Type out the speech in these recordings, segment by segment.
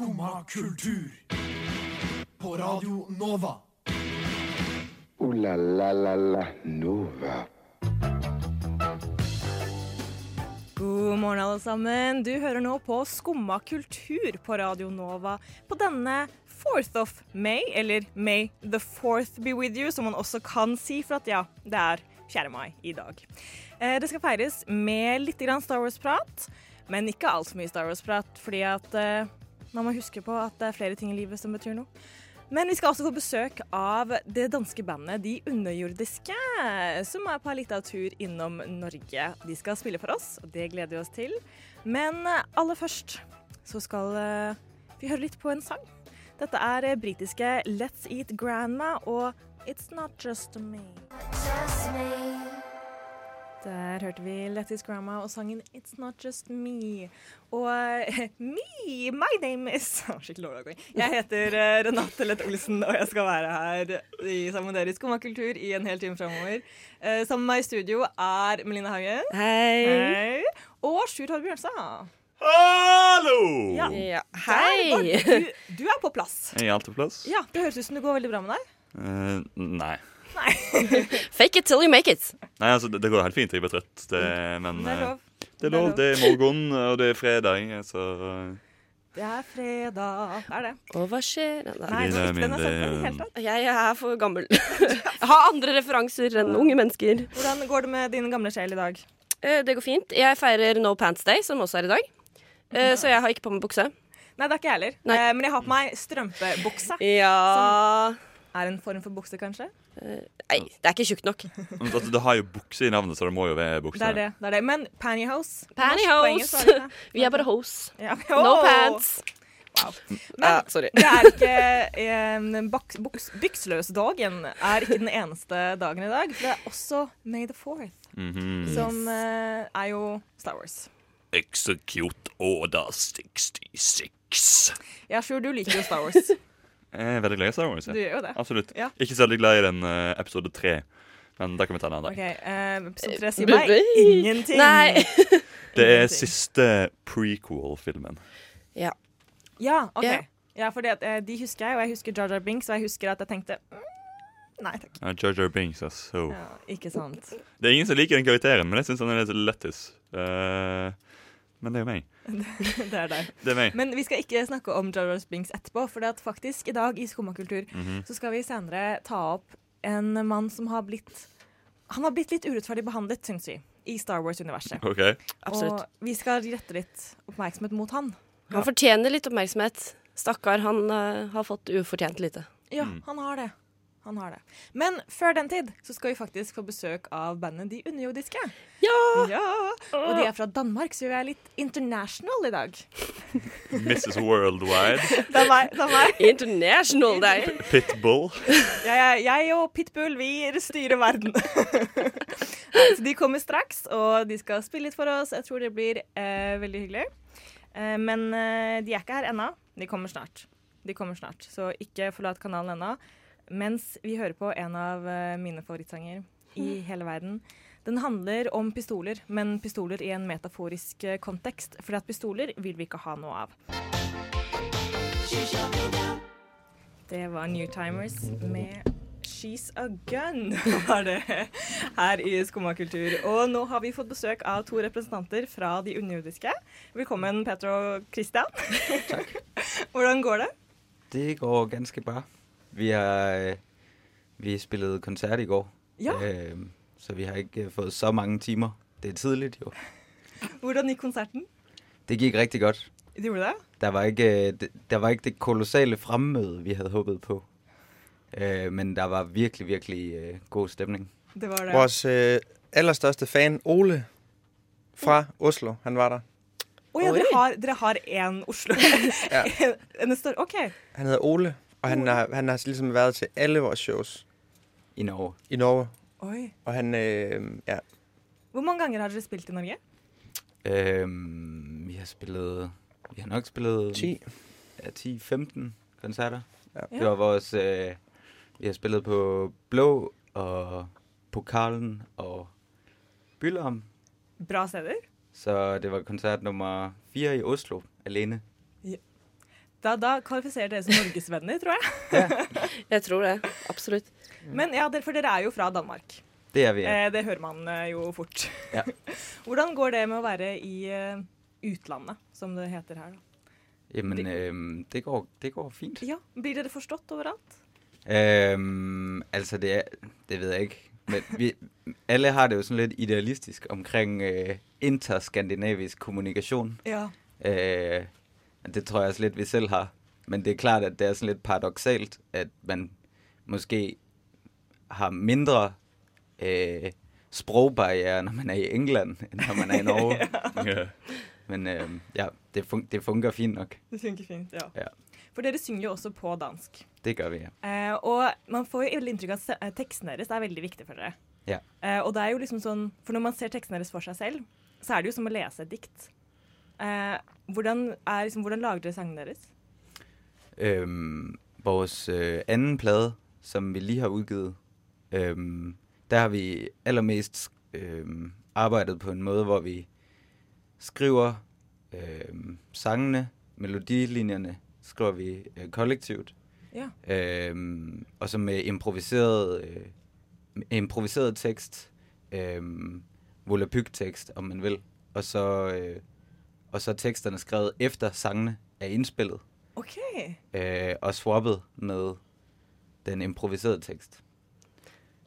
Skumma kultur. På Radio Nova. O-la-la-la-la Nova. God morgen, alle sammen. Du hører nå på Skumma kultur på Radio Nova på denne 4th of May, eller May the 4th be with you, som man også kan si, for at ja, det er 4. mai i dag. Eh, det skal feires med litt Star Wars-prat, men ikke altfor mye Star Wars-prat, fordi at eh, man må huske på at det er flere ting i livet som betyr noe. Men vi skal også få besøk av det danske bandet De Underjordiske, som er på en liten tur innom Norge. De skal spille for oss, og det gleder vi oss til. Men aller først så skal eh, vi høre litt på en sang. Dette er eh, britiske Let's Eat Grandma og It's Not Just Me. Der hørte vi Lettis Grandma og sangen It's Not Just Me. Og eh, me, my name is Skikkelig overgang. Jeg heter eh, Renate Lett Olsen, og jeg skal være her i, sammen med dere i Skummakultur i en hel time framover. Eh, sammen med meg i studio er Melina Haugen. Hei. Hei. Og Sjur Torve Bjørnstad. Hallo! Ja. Ja. Hei. Du, du er på plass. Jeg er alltid på plass. Ja, Det høres ut som det går veldig bra med deg. Uh, nei. Fake it till you make it. Nei, altså, det, det går helt fint. Jeg blir trøtt. Det, men Det er eh, lov. det er lov. Det er morgen, og det er fredag, så eh, Det er fredag. Det er det. Og hva skjer? Nei, Nei, det var min, jeg det-. Jeg er for gammel. Jeg har andre referanser enn unge mennesker. Hvordan går det med din gamle sjel i dag? Eh, Det går fint. Jeg feirer No Pants Day, som også er i dag. Eh, Så jeg har ikke på meg bukse. Nei, det er ikke jeg heller. Nei. Eh, men jeg har på meg strømpebukse. Ja Er en form for bukse, kanskje? Nei, det er ikke tjukt nok. men altså, Det har jo bukse i navnet, så det må jo være bukse. Det er det. det, er det. Men pantyhose? Pantyhose. Det det? Vi er bare hose. Ja. No Åh! pants. Wow. Men uh, sorry. det er ikke um, baks, Byksløsdagen er ikke den eneste dagen i dag. For det er også May the 4th, -hmm. som uh, er jo Star Wars. Execute Order 66. Ja, Sjur, du liker jo Star Wars. Jeg er veldig glad i Star Wars. Du er jo det. Absolutt. Ja. Ikke så veldig glad i den uh, episode tre, men da kan vi ta en annen dag. Okay, Eh, episode tre sier meg ingenting. Nei. Det er siste prequel-filmen. Ja. Ja, OK. Yeah. Ja, for eh, de husker jeg, og jeg husker Jar Jar Binks, og jeg husker at jeg tenkte mm, Nei takk. Ja, Jar Jar Binks, så Ja, ikke sant. Det er ingen som liker den karakteren, men jeg syns han er litt lettis. Uh, men det er jo meg. Det er deg. Det er meg. Men vi skal ikke snakke om Jar Jar Binks etterpå, for det at faktisk i dag i Skummakultur Mhm. så skal vi senere ta opp en mann som har blitt Han har blitt litt urettferdig behandlet, syns vi, i Star Wars-universet. Okay. Og vi skal rette litt oppmerksomhet mot han. Han fortjener litt oppmerksomhet. Stakkar, han uh, har fått ufortjent lite. Ja, Mm. han har det. Han har det. Men før den tid så skal vi faktisk få besøk av bandet De Underjordiske. Ja! Ja, Og de er fra Danmark, så vi er litt international i dag. Mrs. Worldwide. Det er meg. Det er meg. International Day. Pitbull. Ja, ja, jeg og Pitbull, vi styrer verden. Så de kommer straks, og de skal spille litt for oss. Jeg tror det blir eh, veldig hyggelig. Eh, men eh, de er ikke her ennå. De kommer snart. De kommer snart, Så ikke forlat kanalen ennå. Mens vi hører på en av eh, mine favorittsanger i hele verden. Den handler om pistoler, men pistoler i en metaforisk eh, kontekst. For at pistoler vil vi ikke ha noe av. Det var Newtimers med She's a Gun, var det her i Skumma kultur. Og nå har vi fått besøk av to representanter fra de underjordiske. Velkommen, Petro og Christian. Takk. Hvordan går det? Det går ganske bra. Vi har, øh, vi spillede koncert i går, Ja, øh, så vi har ikke øh, fået så mange timer. Det er tidligt jo. Hvordan gikk konserten? Det gikk riktig godt. Det gjorde det? Der var ikke, øh, det- der var ikke det kolossale fremmøde, vi hadde håpet på. Øh, men der var virkelig, virkelig øh, god stemning. Det var det. Vores øh, allerstørste fan, Ole fra Oslo, han var der. Å ja, dere har, dere har én Oslo. Ja. en stor, OK. Han hedder Ole, og han har, han har ligesom været til alle vores shows I Norge. i Norge. Oi. Og han, øh, ja, Hvor mange ganger har dere spilt i Norge? Øh, vi har spillet, vi har nok spillet 10. ja, 10-15 koncerter. Ja. Det var vores, øh, vi har spillet på Blå og Pokalen og Bylom. Bra steder. Så det var koncert nummer 4 i Oslo alene. Da, da kvalifiserer dere som norgesvenner, tror jeg. Jeg tror det. Absolutt. Men ja, for dere er jo fra Danmark. Det er vi. Ja. Eh, det hører man eh, jo fort. Ja. Hvordan går det med å være i eh, utlandet, som det heter her? da? Jamen, øhm, det, går, det går fint. Ja, Blir dere forstått overalt? Um, altså, det, er, det ved jeg ikke. Men vi, alle har det jo sånn litt idealistisk omkring uh, interskandinavisk kommunikasjon. Ja. Øh, det tror jeg også lidt, vi selv har. Men det er klart, at det er sådan lidt paradoxalt, at man måske har mindre øh, sprogbarriere, når man er i England, end når man er i Norge. Ja. Men øh, ja, det, fun- det fungerer fint nok. Det funker fint, ja. Ja. For dere synger jo også på dansk. Det gør vi, ja. Eh, og man får jo veldig inntrykk av at eh, tekstene deres er veldig viktig for dere. Ja. Eh, og det er jo liksom sånn, for når man ser tekstene deres for seg selv, så er det jo som å lese et dikt. Eh, hvordan, er, liksom, hvordan lager dere sangene deres? Øhm, vores øh, anden plade, som vi lige har udgivet, øhm, der har vi allermest øhm, arbejdet på en måde, hvor vi skriver øhm, sangene, melodilinjerne, skriver vi øh, kollektivt, Ja. øhm, og så med improviseret, øh, improviseret tekst, øhm, volapyk-tekst, om man vil, og så, øh, og så er teksterne skrevet efter sangene er indspillet OK. øh, og swappet med den improviserede tekst.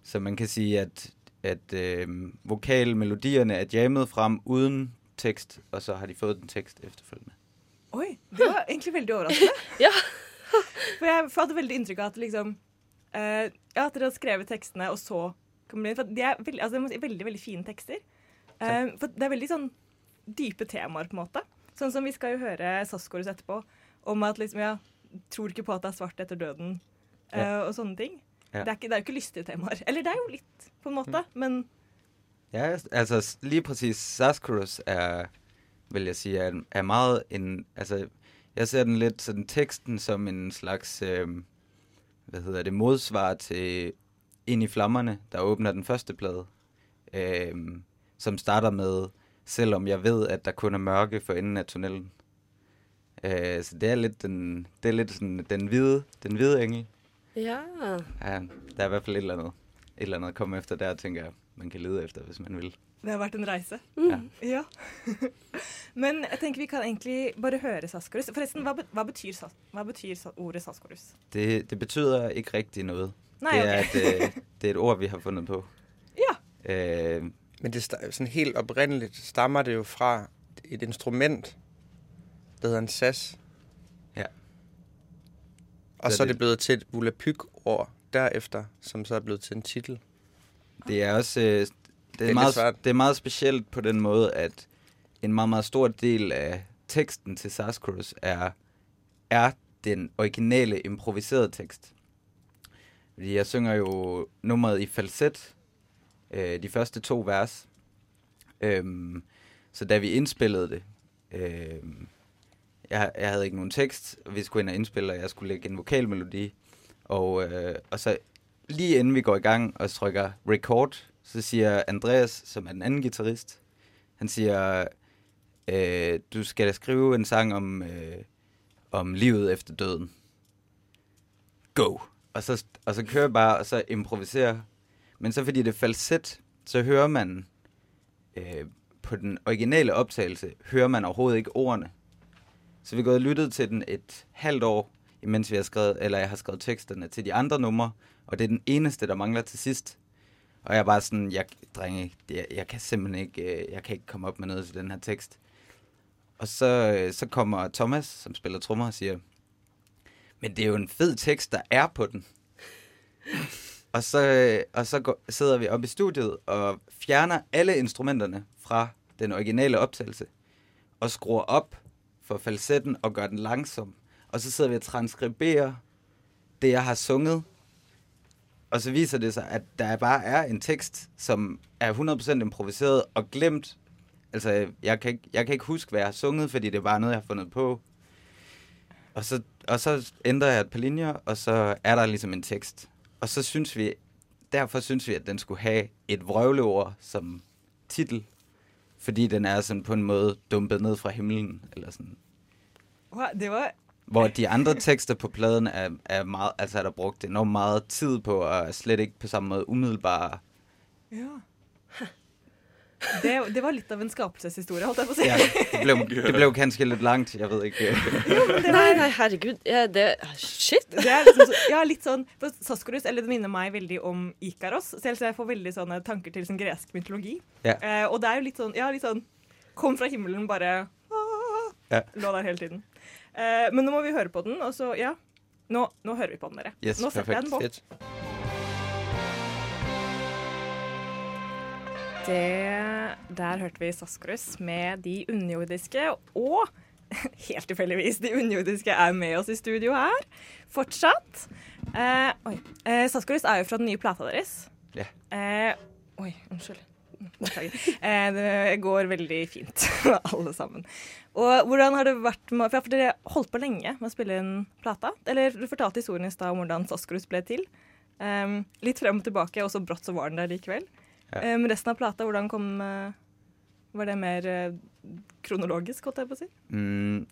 Så man kan sige, at, at øh, vokalmelodierne er jammet frem uden tekst, og så har de fået den tekst efterfølgende. Oi, det var egentlig veldig overraskende. Ja. For jeg hadde veldig inntrykk av at liksom uh, Ja, at dere hadde skrevet tekstene, og så kommer det inn. For de er veldig, altså, det veldig, veldig fine tekster. Uh, for det er veldig sånn dype temaer, på en måte. Sånn som vi skal jo høre SAS-korus etterpå, om at liksom, ja, tror ikke på at det er svart etter døden, eh, og sånne ting. Ja. Det, er ikke, det er jo ikke lystige temaer. Eller det er jo litt, på en måte, men Ja, altså lige præcis Saskurus er, vil jeg si, er, er meget en, altså jeg ser den litt sånn teksten som en slags, øh, Hva heter det, Motsvar til Inn i flammerne, der åpner den første plate, øh, som starter med, selvom jeg ved, at der kun er mørke for enden af tunnelen. Øh, så det er lidt den, det er lidt sådan den hvide, den hvide engel. Ja. Ja, der er i hvert fald et eller andet, et eller andet at komme efter der, tænker jeg, man kan lede efter, hvis man vil. det har vært en reise. Ja. Ja. Men jeg tenker vi kan egentlig bare høre SAS-korus. Forresten, hva, hva, betyr, hva betyr ordet SAS-korus? Det, det betyder ikke rigtig noget. Nei, det, er okay. et, øh, det er et ord, vi har fundet på. Ja. Øh, Men det sådan helt oprindeligt stammer det jo fra et instrument, der hedder en sas. Ja. Og Så så er det- det blevet til et volapyk-ord derefter, som så er blevet til en titel. det er også øh, det er, er lidt meget, det er meget specielt på den måde, at en meget, meget stor del af teksten til Saskurus er, er den originale improviserede tekst. Fordi jeg synger jo nummeret i falset, øh, de første to vers. Øhm, så da vi indspillede det, øh, jeg, jeg havde ikke nogen tekst, og vi skulle ind og indspille, og jeg skulle lægge en vokalmelodi. Og, øh, og så lige inden vi går i gang og trykker record, så siger Andreas, som er den anden guitarist, han siger, øh, du skal da skrive en sang om, øh, om livet efter døden. Go! Og så, og så kører jeg bare, og så improviserer. Men så fordi det er falset, så hører man øh, på den originale optagelse, hører man overhovedet ikke ordene. Så vi har og lyttet til den et halvt år, imens vi har skrevet, eller jeg har skrevet teksterne til de andre numre, og det er den eneste, der mangler til sidst. Og jeg er bare sådan, jeg, drenge, jeg, jeg kan simpelthen ikke, øh, jeg kan ikke komme opp med noe til den her tekst. Og så, øh, så kommer Thomas, som spiller trommer, og sier, men det er jo en fed tekst, der er på den. Og så, og så går, sidder vi oppe i studiet og fjerner alle instrumenterne fra den originale optagelse, og skruer op for falsetten og gør den langsom. Og så sidder vi og transkriberer det, jeg har sunget. Og så viser det sig, at der bare er en tekst, som er 100% improviseret og glemt. Altså, jeg kan, ikke, jeg kan ikke huske, hvad jeg har sunget, fordi det er bare noget, jeg har fundet på. Og så, og så ændrer jeg et par linjer, og så er der ligesom en tekst. Og så synes vi, derfor synes vi, at den skulle have et vrøvleord som titel. Fordi den er sådan på en måde dumpet ned fra himlen, eller sådan. Wow, det var Hvor de andre tekster på pladen er, er meget, altså er der brugt enormt meget tid på, og er slet ikke på samme måde umiddelbare. Ja. Det, det var litt av en skapelseshistorie, holdt jeg på å si. Ja, det ble, det blev kanskje litt langt, jeg vet ikke. Nei, nei, herregud. Ja, det Shit. Det er liksom så, ja, litt sånn for Saskorus eller det minner meg veldig om Ikaros. Selv så jeg får veldig sånne tanker til sånn gresk mytologi. Ja. Eh, og det er jo litt sånn Ja, litt sånn Kom fra himmelen, bare Ja. Lå der hele tiden. Eh, men nå må vi høre på den, og så Ja. Nå, nå hører vi på den, dere. Yes, nå setter jeg den på. Det, der hørte vi Saskorus med de underjordiske, og helt tilfeldigvis, de underjordiske er med oss i studio her fortsatt. Eh, oi. Eh, Saskorus er jo fra den nye plata deres. Yeah. Eh, oi, unnskyld. Eh, det går veldig fint, alle sammen. Og hvordan har det vært med, For dere holdt på lenge med å spille inn plata. Eller du fortalte historien i stad om hvordan Saskorus ble til. Eh, litt frem og tilbake, og så brått så var den der likevel. Ja. Um, resten av plata, hvordan kom eh, Var det mer eh, kronologisk, holdt jeg på å si? Mm,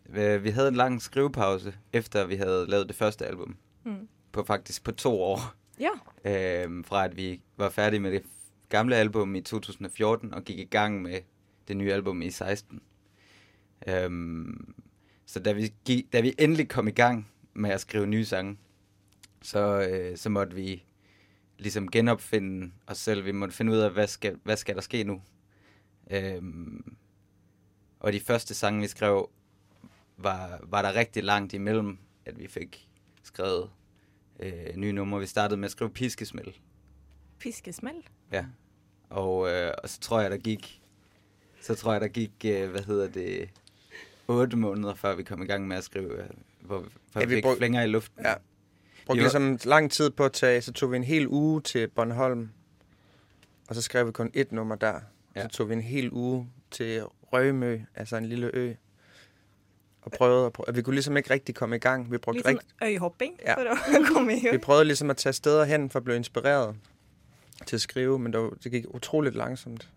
vi hadde en lang skrivepause, efter vi hadde lavet det første albumet. Mm. På faktisk på to år. Ja. Um, fra at vi var ferdig med det gamle albumet i 2014 og gikk i gang med det nye albumet i 16. Um, så da vi, gik, da vi endelig kom i gang med å skrive nye sange, så, øh, så måtte vi ligesom genopfinde os selv. Vi måtte finde ud af, hvad skal, hvad skal der ske nu? Øhm, og de første sange, vi skrev, var, var der rigtig langt imellem, at vi fik skrevet øh, nye numre. Vi startede med at skrive Piskesmæld. Piskesmæld? Ja. Og, øh, og så tror jeg, der gik, så tror jeg, der gik, øh, hvad hedder det, otte måneder, før vi kom i gang med at skrive, øh, hvor, før Ja, vi vi fik brug- flænger i luften. Ja. Brugte ligesom lang tid på at tage, så tog vi en hel uge til Bornholm, og så skrev vi kun et nummer der. Ja. Så tog vi en hel uge til Rømø, altså en lille ø, og prøvede at, prøve, vi kunne ligesom ikke rigtig komme i gang. Vi, brugte ligesom rigt, sånn Ja. for å komme i vi gang. prøvede ligesom at tage steder hen for at blive inspireret til at skrive, men det, var, det gik utroligt langsomt.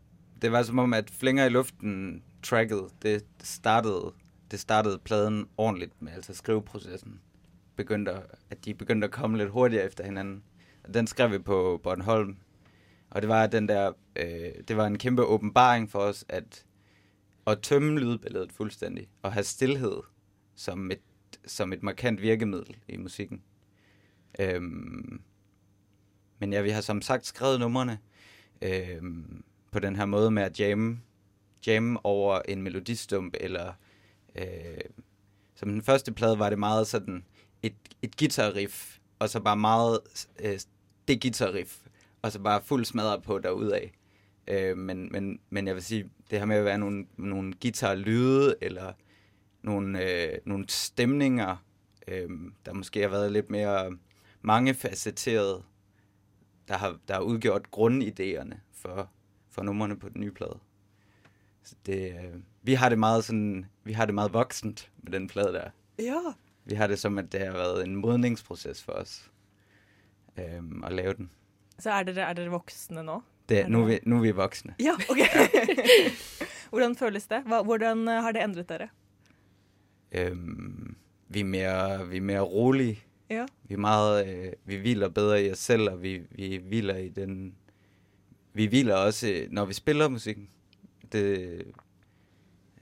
Det var som om, at flænger i luften tracket, det startede, det startede pladen ordentligt med, altså skriveprocessen. Begyndte, at- de begyndte at komme lidt hurtigere efter hinanden. Den skrev vi på Bornholm. Og det var den der, øh, det var en kæmpe åbenbaring for os, at at tømme lydbilledet fuldstændig, og have stillhed som et, som et markant virkemiddel i musikken. Øhm, men ja, vi har som sagt skrevet numrene øhm, på den her måde med at jamme, jamme over en melodistump, eller øh, som den første plade var det meget sådan et, et guitarriff, og så bare meget øh, det guitarriff, og så bare fuld smadret på derudad. Øh, men, men, men jeg vil sige, det her med at være nogle, nogle guitarlyde, eller nogle, øh, nogle stemninger, øh, der måske har været lidt mere mangefacetteret, der har, der har udgjort grundidéerne for, for numrene på den nye plade. Så det, øh, vi har det meget sådan, vi har det meget voksent med den plade der. Ja. Vi har det som, at det har vært en modningsprosess for oss um, å lave den. Så er dere, er dere voksne nå? Det, nå, er vi, nå, er vi voksne. Ja, OK. hvordan føles det? Hva, hvordan eh, har det endret dere? Um, vi, er mer, vi er mere rolige. Ja. Vi, er meget, uh, vi hviler bedre i oss selv, og vi, vi hviler i den... Vi hviler også, når vi spiller musikken. Det,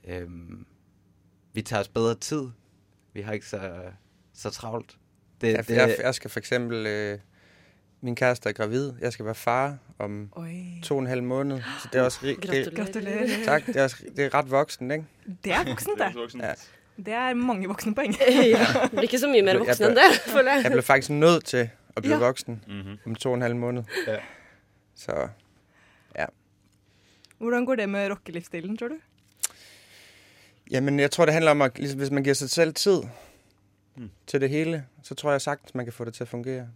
um, vi tar oss bedre tid. Vi har ikke så, så travlt. Det, Jeg, det, jeg, jeg skal for eksempel... Øh, min kæreste er gravid. Jeg skal være far om Oi. to og en halv måned. Så det er også... Gratulerer. Gratulerer. tak. Det er, også, det er ret voksen, ikke? Det er voksent, Det er det. voksent. Ja. Det er mange voksne poeng. ja. Det blir ikke så mye mer voksen enn det, føler Jeg jeg. ble faktisk nødt til å bli Ja. ja. voksen Mhm. om to og en halv måned. Ja. Så Hvordan går det med rockelivsstilen, tror du? Jamen, jeg tror, det handler om, at ligesom, hvis man giver sig selv tid Mm. til det hele, så tror jeg sagtens, man kan få det til at fungere.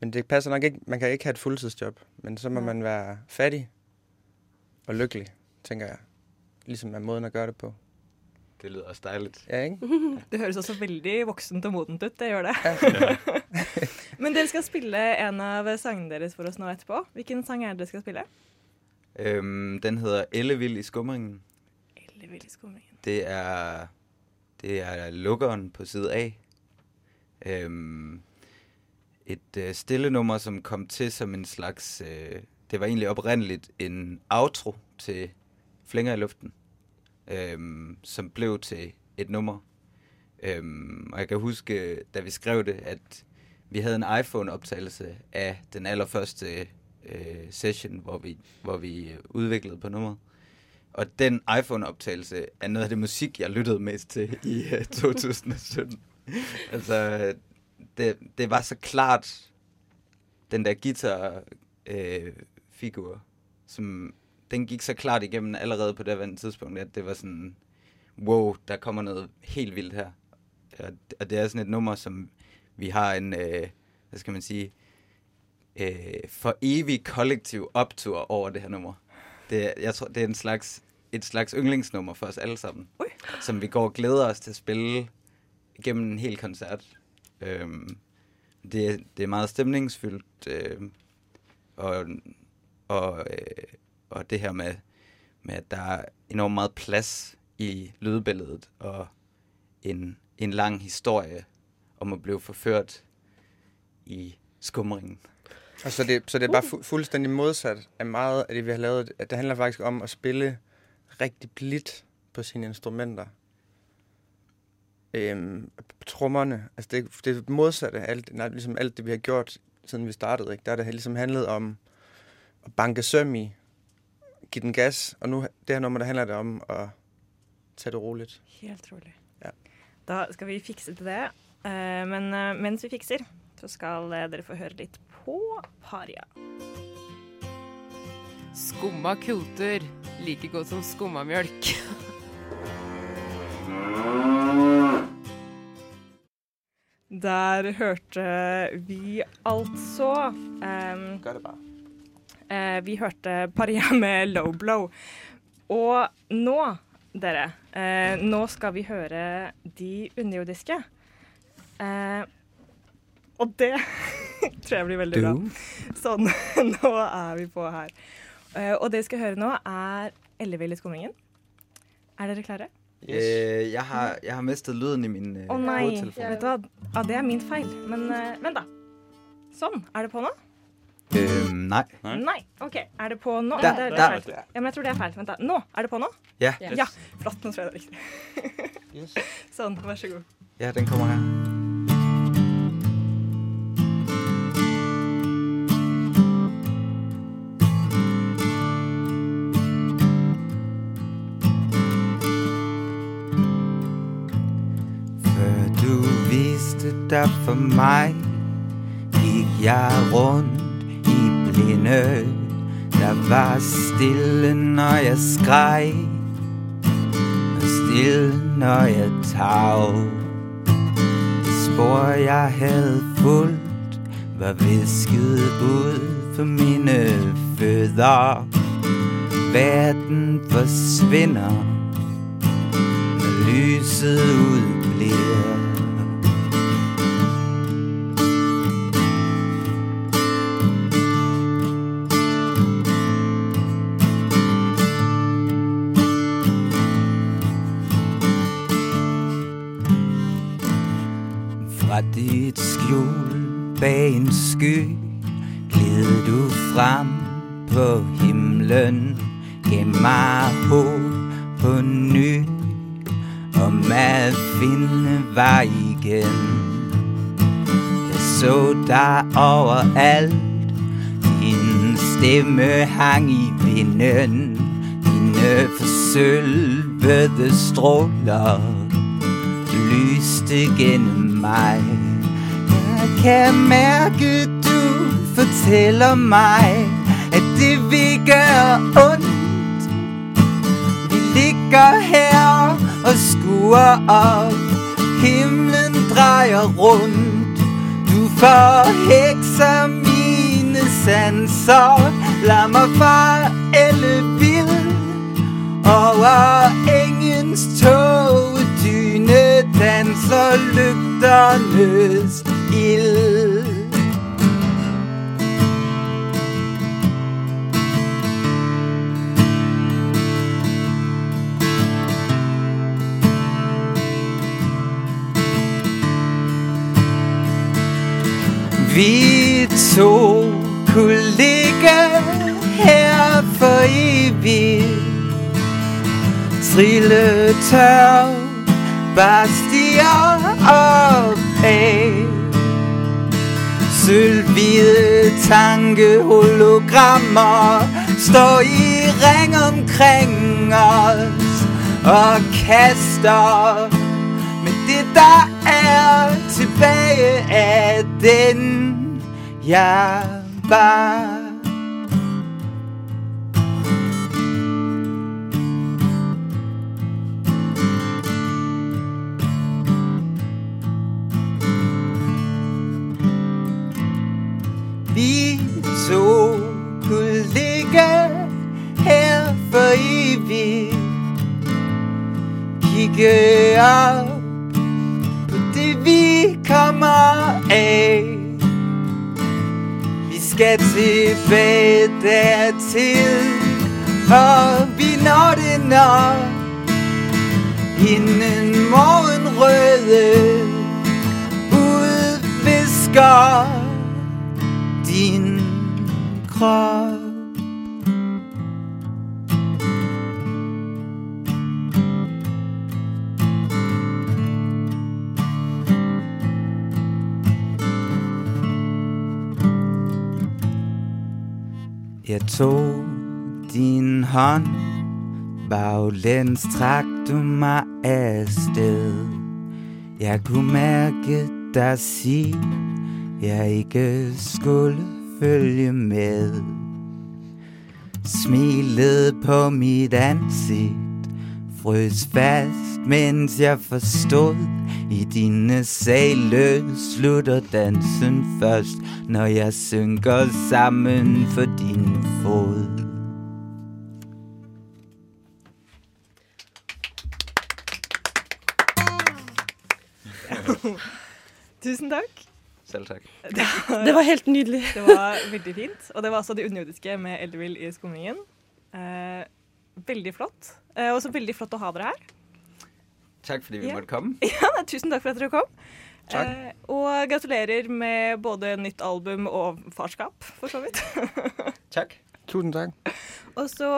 Men det passer nok ikke. Man kan ikke have et fuldtidsjob, men så må mm. man være fattig og lykkelig, tænker jeg. Ligesom er måden at gøre det på. det lyder også dejligt. Ja, ikke? Det høres også veldig voksent og modent ut. Det gjør det. Ja. Men dere skal spille en av sangene deres for oss nå etterpå. Hvilken sang er det dere skal spille? Øhm, den hedder Ellevild i skumringen. Ellevill i skumringen. Det er Det er lukkeren på side A. Øhm, et øh, stille nummer, som kom til som en slags... Øh, det var egentlig oprindeligt en outro til Flænger i luften, øhm, som blev til et nummer. Øhm, og jeg kan huske, da vi skrev det, at vi havde en iPhone-optagelse af den allerførste øh, session, hvor vi, hvor vi øh, udviklede på nummeret. Og den iPhone-optagelse er noget af det musik, jeg lyttede mest til i uh, 2017. altså, det, det var så klart, den der guitar øh, som den gik så klart igennem allerede på det tidspunkt, at det var sådan, wow, der kommer noget helt vildt her. Og, og det er sådan et nummer, som vi har en, øh, hvad skal man sige, øh, for evig kollektiv optur over det her nummer. Det, jeg tror, det er en slags, et slags yndlingsnummer for os alle sammen, Ui. som vi går og glæder os til at spille gennem en hel koncert. Øhm, det, det er meget stemningsfyldt, øh, og, og, øh, og det her med, med, at der er enormt meget plads i lydbilledet, og en, en lang historie om at blive forført i skumringen. Og så det, så det er bare fu- fuldstændig modsat af meget af det, vi har lavet. At det handler faktisk om at spille rigtig blidt på sine instrumenter. Øhm, trommerne, altså det, det er modsatte af alt, nej, ligesom alt det, vi har gjort, siden vi startede. Ikke? Der har det ligesom handlet om at banke søm i, give den gas, og nu det her nummer, der handler det om at tage det roligt. Helt rolig. Ja. Da skal vi fikse til det. Uh, men uh, mens vi fikser, så skal eh, dere få høre litt på Paria. Skumma kultur. Like godt som skummamjølk. Der hørte vi altså um, eh, Vi hørte Paria med Low Blow. Og nå, dere, uh, nå skal vi høre De underjordiske. Eh, og det tror jeg blir veldig bra. Sånn, nå er vi på her. Eh, og det vi skal høre nå, er Elleville i skumringen. Er dere klare? Øh, jeg, har, jeg har mistet lyden i min øh, Å nei, hovedtelefon. vet du hva? Ja, det er min feil. Men eh, vent, da. Sånn. Er det på nå? Um, nei. Nei. OK. Er det på nå? Der, det, det der. er feil. Ja, men jeg tror det er feil. Vent, da. Nå! Er det på nå? Ja. Ja. Flott. Nå tror jeg det er riktig. Yes. Sånn. Vær så god. ja, den kommer her. For meg gikk jeg rundt i blinde. Der var stille, når jeg skreg, og stille, når jeg tau. Det spor, jeg hadde fulgt, var visket ut for mine fødder. Verden forsvinder, når lyset udbliver. Fra dit skjul bag en sky Gled du frem på himlen Gav meg håp på ny Om at finner veien Jeg så deg overalt Din stemme hang i vinden Dine forsølvede stråler lyste gennem mig Jeg kan mærke, du fortæller meg? At det vil gjør ondt. Vi ligger her og skuer opp Himlen drejer rundt. Du forhekser mine sanser La meg fare elle over engens minutten så lukta ild. Vi to kunne ligge her for evig Trille tørv bare stiger op af Sølvhvide tankehologrammer Står i ring omkring os Og kaster. Men det der er tilbage af den Jeg var evigt Kigge opp på det vi kommer av. Vi skal tilbage dertil Og vi når det nok Inden morgenrøde Udvisker din krop Jeg tog din hånd Baglæns trak du mig afsted. Jeg kunne mærke dig sige Jeg ikke skulle følge med. Smilet på mit ansigt Frøs fast, mens jeg forstod I dine sale slutter dansen først. Når jeg synker sammen for takk. Selv takk. Det var helt nydelig. Det var veldig fint. Og det var altså det underjordiske med Eldervill i Skumringen. Eh, veldig flott. Eh, også veldig flott å ha dere her. Takk fordi vi Ja. måtte komme. Ja, tusen takk for at dere kom. Eh, og gratulerer med både nytt album og farskap, for så vidt. Takk. Tusen takk. og så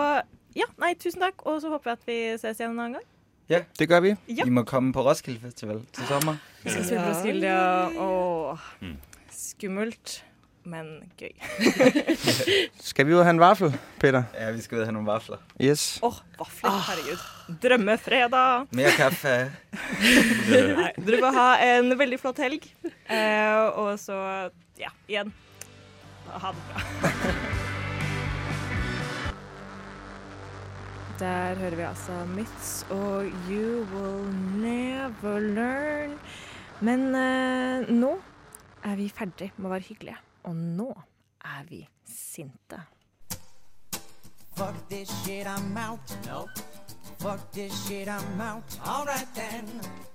Ja, nei, tusen takk. Og så håper jeg at vi ses igjen en annen gang. Det gør vi. Ja. I må komme på Roskilde Festival til sommer. Vi skal spille på Roskilde, ja. Åh, skummelt, men gøy. Skal vi ut og ha en vaffel, Peter? Ja, vi skal ut og ha noen vafler. Yes. Åh, vafler, herregud. Drømmefredag. Mere kaffe. Nei, dere får ha en veldig flott helg. Eh, og så, ja, igjen. Ha det bra. Der hører vi altså Myths og You Will Never Learn. Men eh, nå er vi ferdig med å være hyggelige. Og nå er vi sinte. Fuck this shit, I'm out. No. Fuck this shit, I'm out. All right then.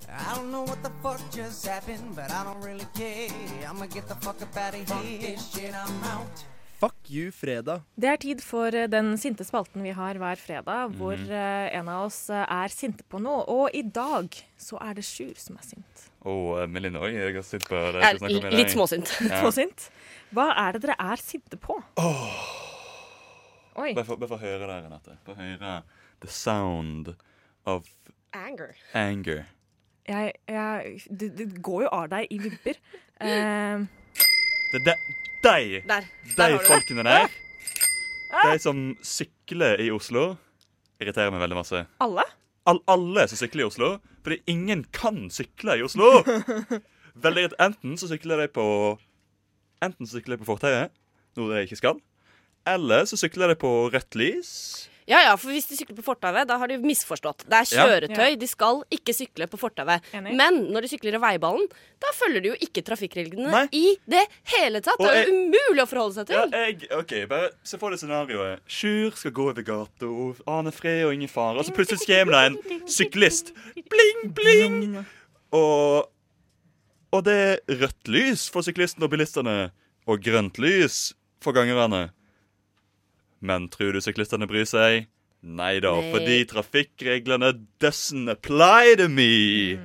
I don't know what the fuck just happened, but I don't really care. I'ma get the fuck up out of here. Fuck this shit, I'm out. Fuck you, fredag. Det er tid for eh, den sinte spalten vi har hver fredag, hvor eh, en av oss eh, er sinte på noe. Og i dag så er det Sjur som er sint. Å, oh, Melinda òg. Jeg har sint på det. Jeg skal er litt småsint. Ja. småsint. Hva er det dere er sinte på? Oi. Bare få høre det, Renate. Få høre the sound of Anger. anger. Jeg, jeg, det, det går jo av deg i vibber. Eh, Det er de, de, Der. de Der det. folkene der, de som sykler i Oslo, irriterer meg veldig masse. alle? All, alle som sykler i Oslo, fordi ingen kan sykle i Oslo. Veldig, enten så sykler de på Enten så sykler de på fortauet, noe de ikke skal. Eller så sykler de på rødt lys. Ja, ja, for hvis de sykler på fortauet, da har de misforstått. Det er Ja. kjøretøy, de skal ikke sykle på fortauet. Men når de sykler i veiballen, da følger de jo ikke trafikkreglene i det hele tatt. Det er jo umulig å forholde seg til. Ja, jeg, ok, bare Se for deg scenarioet. Sjur skal gå over gata, aner fred og ingen fare. Og så plutselig kommer det en syklist. Bling, bling! Og, og det er rødt lys for syklisten og bilistene, og grønt lys for gangerne. Men tror du syklistene bryr seg? Nei da, Nei. fordi trafikkreglene doesn't apply to me.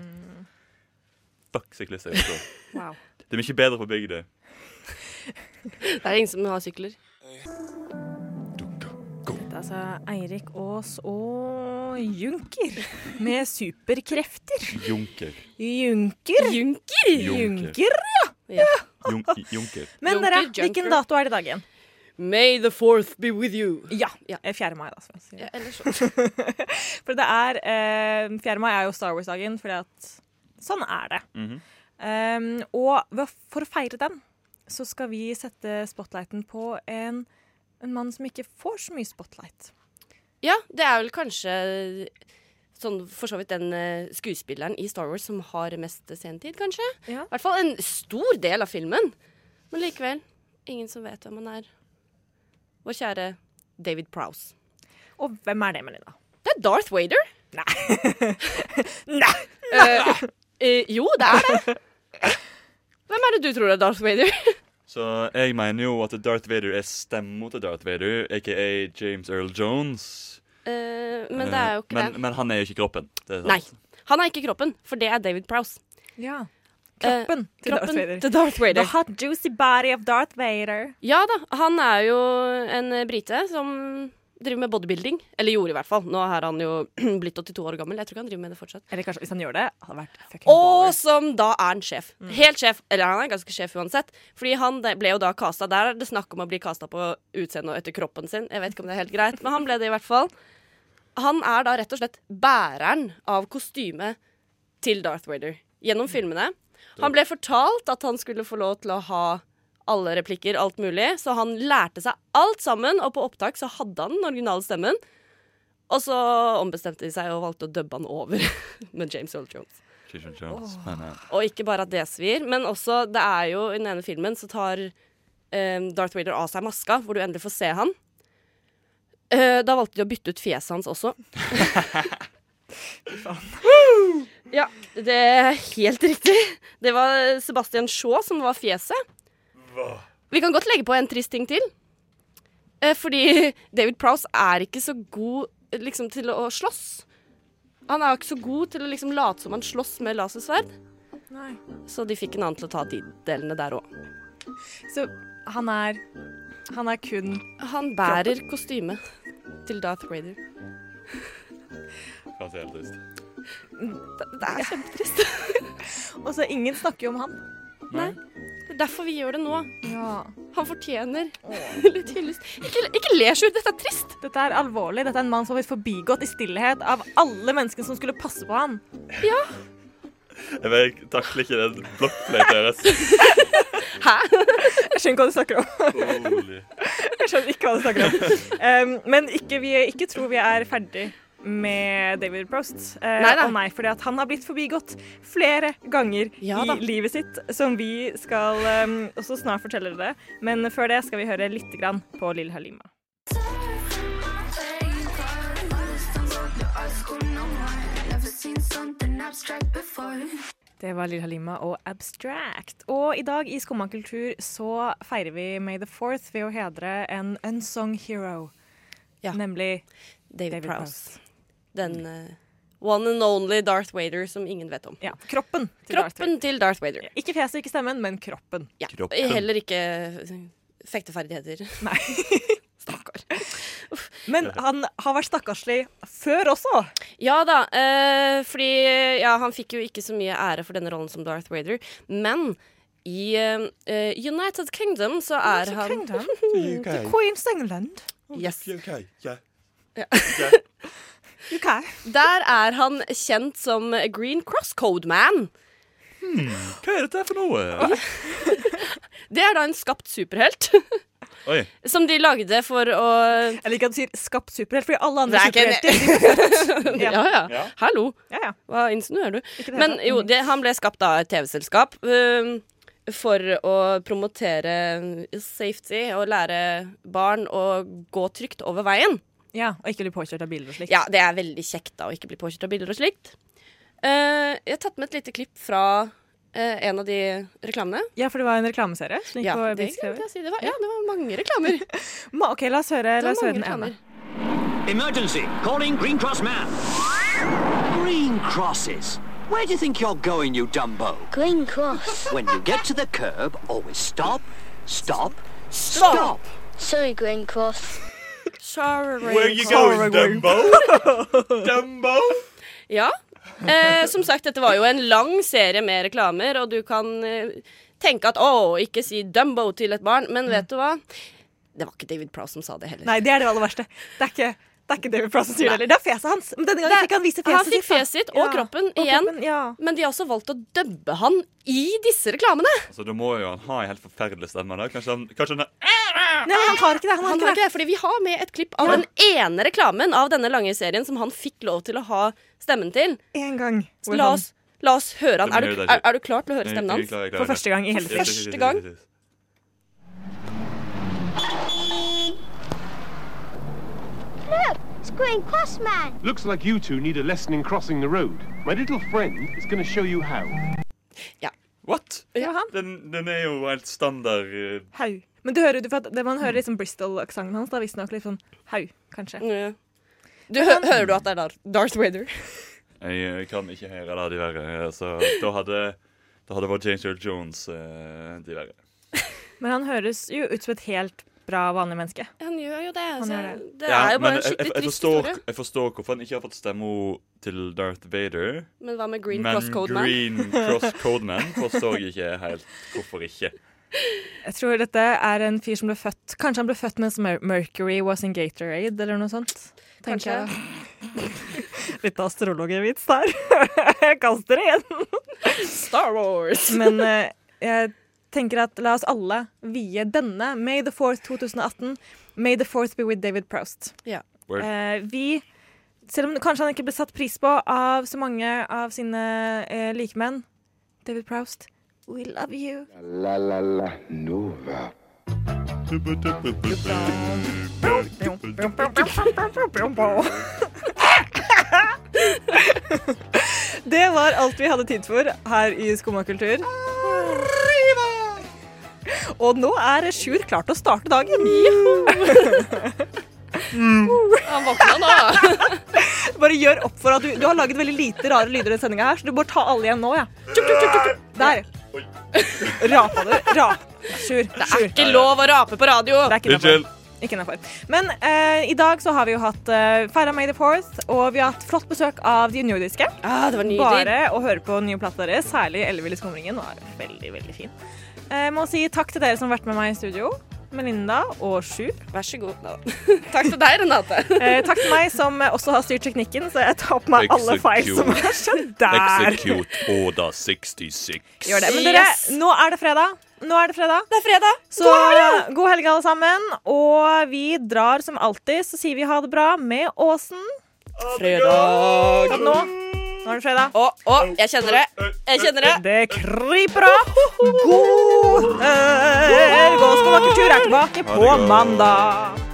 fuck syklister Wow. Det er mye bedre på bygda. Det er ingen som har sykler. Det er altså Eirik Aas og Junker med superkrefter. Junker. Junker? Junker? Junker, Ja. Jun junker. Men dere, hvilken dato er det i dag igjen? May the fourth be with you. Ja, Ja. eh, 4. mai, da. som jeg sier. Ja. For det er eh, 4. mai er jo Star Wars-dagen, fordi at sånn er det. Mhm. Um, og for å feire den, så skal vi sette spotlighten på en, en mann som ikke får så mye spotlight. Ja, det er vel kanskje sånn for så vidt den uh, skuespilleren i Star Wars som har mest scenetid, kanskje. Ja. I hvert fall en stor del av filmen. Men likevel, ingen som vet hvem han er. Vår kjære David Prowse. Og hvem er det, Melinda? Det er Darth Vader. Nei! Eh, uh, jo, det er det. Hvem er det du tror er Darth Vader? Så jeg mener jo at Darth Vader er stemmen til Darth Vader, aka James Earl Jones. Uh, men det er jo ikke men, det. men han er jo ikke kroppen. Det er. Nei. Han er ikke kroppen, for det er David Prowse. Ja. Kroppen til Darth Kroppen Vader. til Darth The hot juicy body of Darth Vader. Ja da, han er jo en eh, brite som driver med bodybuilding. Eller gjorde i hvert fall. Nå er han jo blitt 82 år gammel. Jeg tror ikke han driver med det fortsatt. Eller kanskje hvis han gjør det, hadde vært fucking Og baller. som da er en sjef. Helt sjef. Eller han er ganske sjef uansett. Fordi han ble jo da kasta. Der er det snakk om å bli kasta på utseendet og etter kroppen sin. Jeg vet ikke om det er helt greit, men han ble det i hvert fall. Han er da rett og slett bæreren av kostymet til Darth Vader gjennom filmene. Han ble fortalt at han skulle få lov til å ha alle replikker, alt mulig, så han lærte seg alt sammen, og på opptak så hadde han den originale stemmen. Og så ombestemte de seg og valgte å dubbe han over med James Earl Jones. Jones. Eh, Og ikke bare at det svir, men også det er jo i den ene filmen så tar um, Darth Vader av seg maska, hvor du endelig får se han. Uh, da valgte de å bytte ut fjeset hans også. ja, det er helt riktig. Det var Sebastian Shaw som var fjeset. Hva? Vi kan godt legge på en trist ting til. Eh, fordi David Prowse er ikke så god liksom, til å slåss. Han er jo ikke så god til å liksom, late som han slåss med lasersverd. Nei. Så de fikk en annen til å ta de delene der òg. Så han er Han er kun Han bærer kostyme til Darth Vader. Kanskje helt trist. Det, det er kjempetrist. Og så ingen snakker jo om han. Nei. Det er derfor vi gjør det nå. Ja. Han fortjener litt hyllest. Ikke, ikke le, Sjur. Dette er trist. Dette er alvorlig. Dette er en mann som har blitt forbigått i stillhet av alle menneskene som skulle passe på han. Jeg vet, takler ikke den blokkfløyta deres. Hæ? Jeg skjønner ikke hva du snakker om. Jeg skjønner ikke hva du snakker om. Um, men ikke, vi ikke tro vi er ferdig med David Prost. Eh, Nei. Og nei, fordi at han har blitt forbigått flere ganger Ja i livet sitt, som vi skal um, også snart fortelle dere. Men før det skal vi høre litt grann på Lill Halima. Det var Lill Halima og Abstract. Og i dag i Skumma kultur så feirer vi May the Fourth ved å hedre en unsung hero. Ja. Nemlig David, David Prowse. Den uh, one and only Darth Vader som ingen vet om. ja, kroppen til Darth Vader. Til Darth Vader. Ikke fjeset, ikke stemmen, men kroppen. Ja. Kroppen. Heller ikke eh, fekteferdigheter. Nei. Stakkar. Men han har vært stakkarslig før også. Ja da, eh, fordi ja, han fikk jo ikke så mye ære for denne rollen som Darth Vader, men i eh, United Kingdom så er han Kingdom. UK. The Queen's England. Yes. UK, ja. UK. Der er han kjent som Green Cross Code Man. Hva er dette for noe? Det er da en skapt superhelt Oi. som de lagde for å Jeg liker at du sier 'skapt superhelt', fordi alle andre er superhelter Ja, Ja. ja. Ja. Hallo, Ja, ja. hva insinuerer du? Men jo, det, han ble skapt av et TV-selskap uh, for å promotere safety og lære barn å gå trygt over veien. Ja, Og ikke bli påkjørt av biler og slikt. Ja, det er veldig kjekt da å ikke bli påkjørt av biler og slikt. Eh, jeg har tatt med et lite klipp fra eh, en av de reklamene. Ja, for det var en reklameserie. Slik Ja, det si. Det var, ja, det var mange reklamer. Ma- OK, la oss høre, la oss høre den ene. Emergency. Calling Green Cross Man. Green crosses. Where do you think you're going, you Dumbo? Green Cross. When you get to the curb, always stop, stop, stop. Sorry, Green Cross. Sorry. Where you going, Dumbo? Dumbo? Ja. Eh, som sagt, dette var jo en lang serie med reklamer, og du kan eh, tenke at å, ikke si Dumbo til et barn, men vet du hva? Det var ikke David Prowse som sa det heller. Nei, det er det aller verste. Det er ikke, det er ikke David Prowse som sier det heller. Det er fjeset hans. Men denne gangen Det- fikk han vise fjeset han fikk sitt. fjeset sitt og Ja. kroppen Og igjen. kroppen, ja. Men de har også valgt å dubbe han i disse reklamene. Altså, Da må jo han ha en helt forferdelig stemme. da Kanskje han, kanskje han Nei, han har ikke det. Han har Han ikke har det. ikke det, fordi Vi har med et klipp av den ene reklamen av denne lange serien som han fikk lov til å ha stemmen til. En gang. Så la oss, la oss høre han. Er du, er, er du klar til å høre stemmen hans? For første gang i hele yes, Første gang. yes, yes. Look, it's going Cross Man. Looks like you two need a lesson in crossing the road. My little friend is going to show you how. What? Ja. Den, den er jo helt standard uh... Hau. Men du hører, du, det man hører liksom Bristol-aksenten hans, da visstnok litt sånn hau, kanskje. Ja. Du, hø hører du at det er Dar- Darth Vader? Jeg eh, kan ikke høre det, diverre. Så da hadde Da hadde det vært James Earl Jones, de diverre. Men han høres jo ut som et helt bra, vanlig menneske. Han gjør jo det. Han Så gjør det. det Ja, er jo men bare en jeg, jeg, skikkelig jeg, trist forstår, historie. jeg forstår hvorfor han ikke har fått stemme til Darth Vader. Men hva med Green Cross Codeman? Men Green Cross Codeman forstår jeg ikke helt hvorfor ikke. Jeg tror dette er en fyr som ble født Kanskje han ble født mens Mercury was in Gatorade, eller noe sånt. Tenker jeg. Litt astrologervits der. Jeg kaster det igjen. Star Wars. Men eh, jeg tenker at la oss alle vie denne May the 4th 2018. May the 4th be with David Proust. Ja. Eh, vi Selv om kanskje han ikke ble satt pris på av så mange av sine eh, likemenn, David Proust, we love you. La la la Nova. Det var alt vi hadde tid for her i Skumma kultur. Og nå er Sjur klar til å starte dagen. Han våkna nå. Bare gjør opp for at du, du har laget veldig lite rare lyder i denne sendinga så du bør ta alle igjen nå, ja. Tjup, tjup, tjup, tjup. Der. Rapa du. Rap. Sjur. Det er ikke lov å rape på radio. Det er ikke Unnskyld. Ikke innafor. Men eh, i dag så har vi jo hatt uh, feira May the Fourth, og vi har hatt flott besøk av de nordiske. Ah, det var nydelig. Bare å høre på nye plater deres, særlig Elleville Skumringen, var veldig, veldig fin. Jeg må si takk til dere som har vært med meg i studio. Melinda og Sjur. Vær så god. Takk til deg, Renate. Eh, takk til meg som også har styrt teknikken, så jeg tar på meg alle feil som har skjedd der. Execute Oda 66. Gjør det. Men dere, Yes. nå er det fredag. Nå er det fredag. Det er fredag. Så god helg, alle sammen. Og vi drar som alltid, så sier vi ha det bra med Åsen. Fredag. Nå, nå er det fredag. Å, å, jeg kjenner det. Jeg kjenner det. Det kryper av. God helg! Og Skumma tur er tilbake på mandag.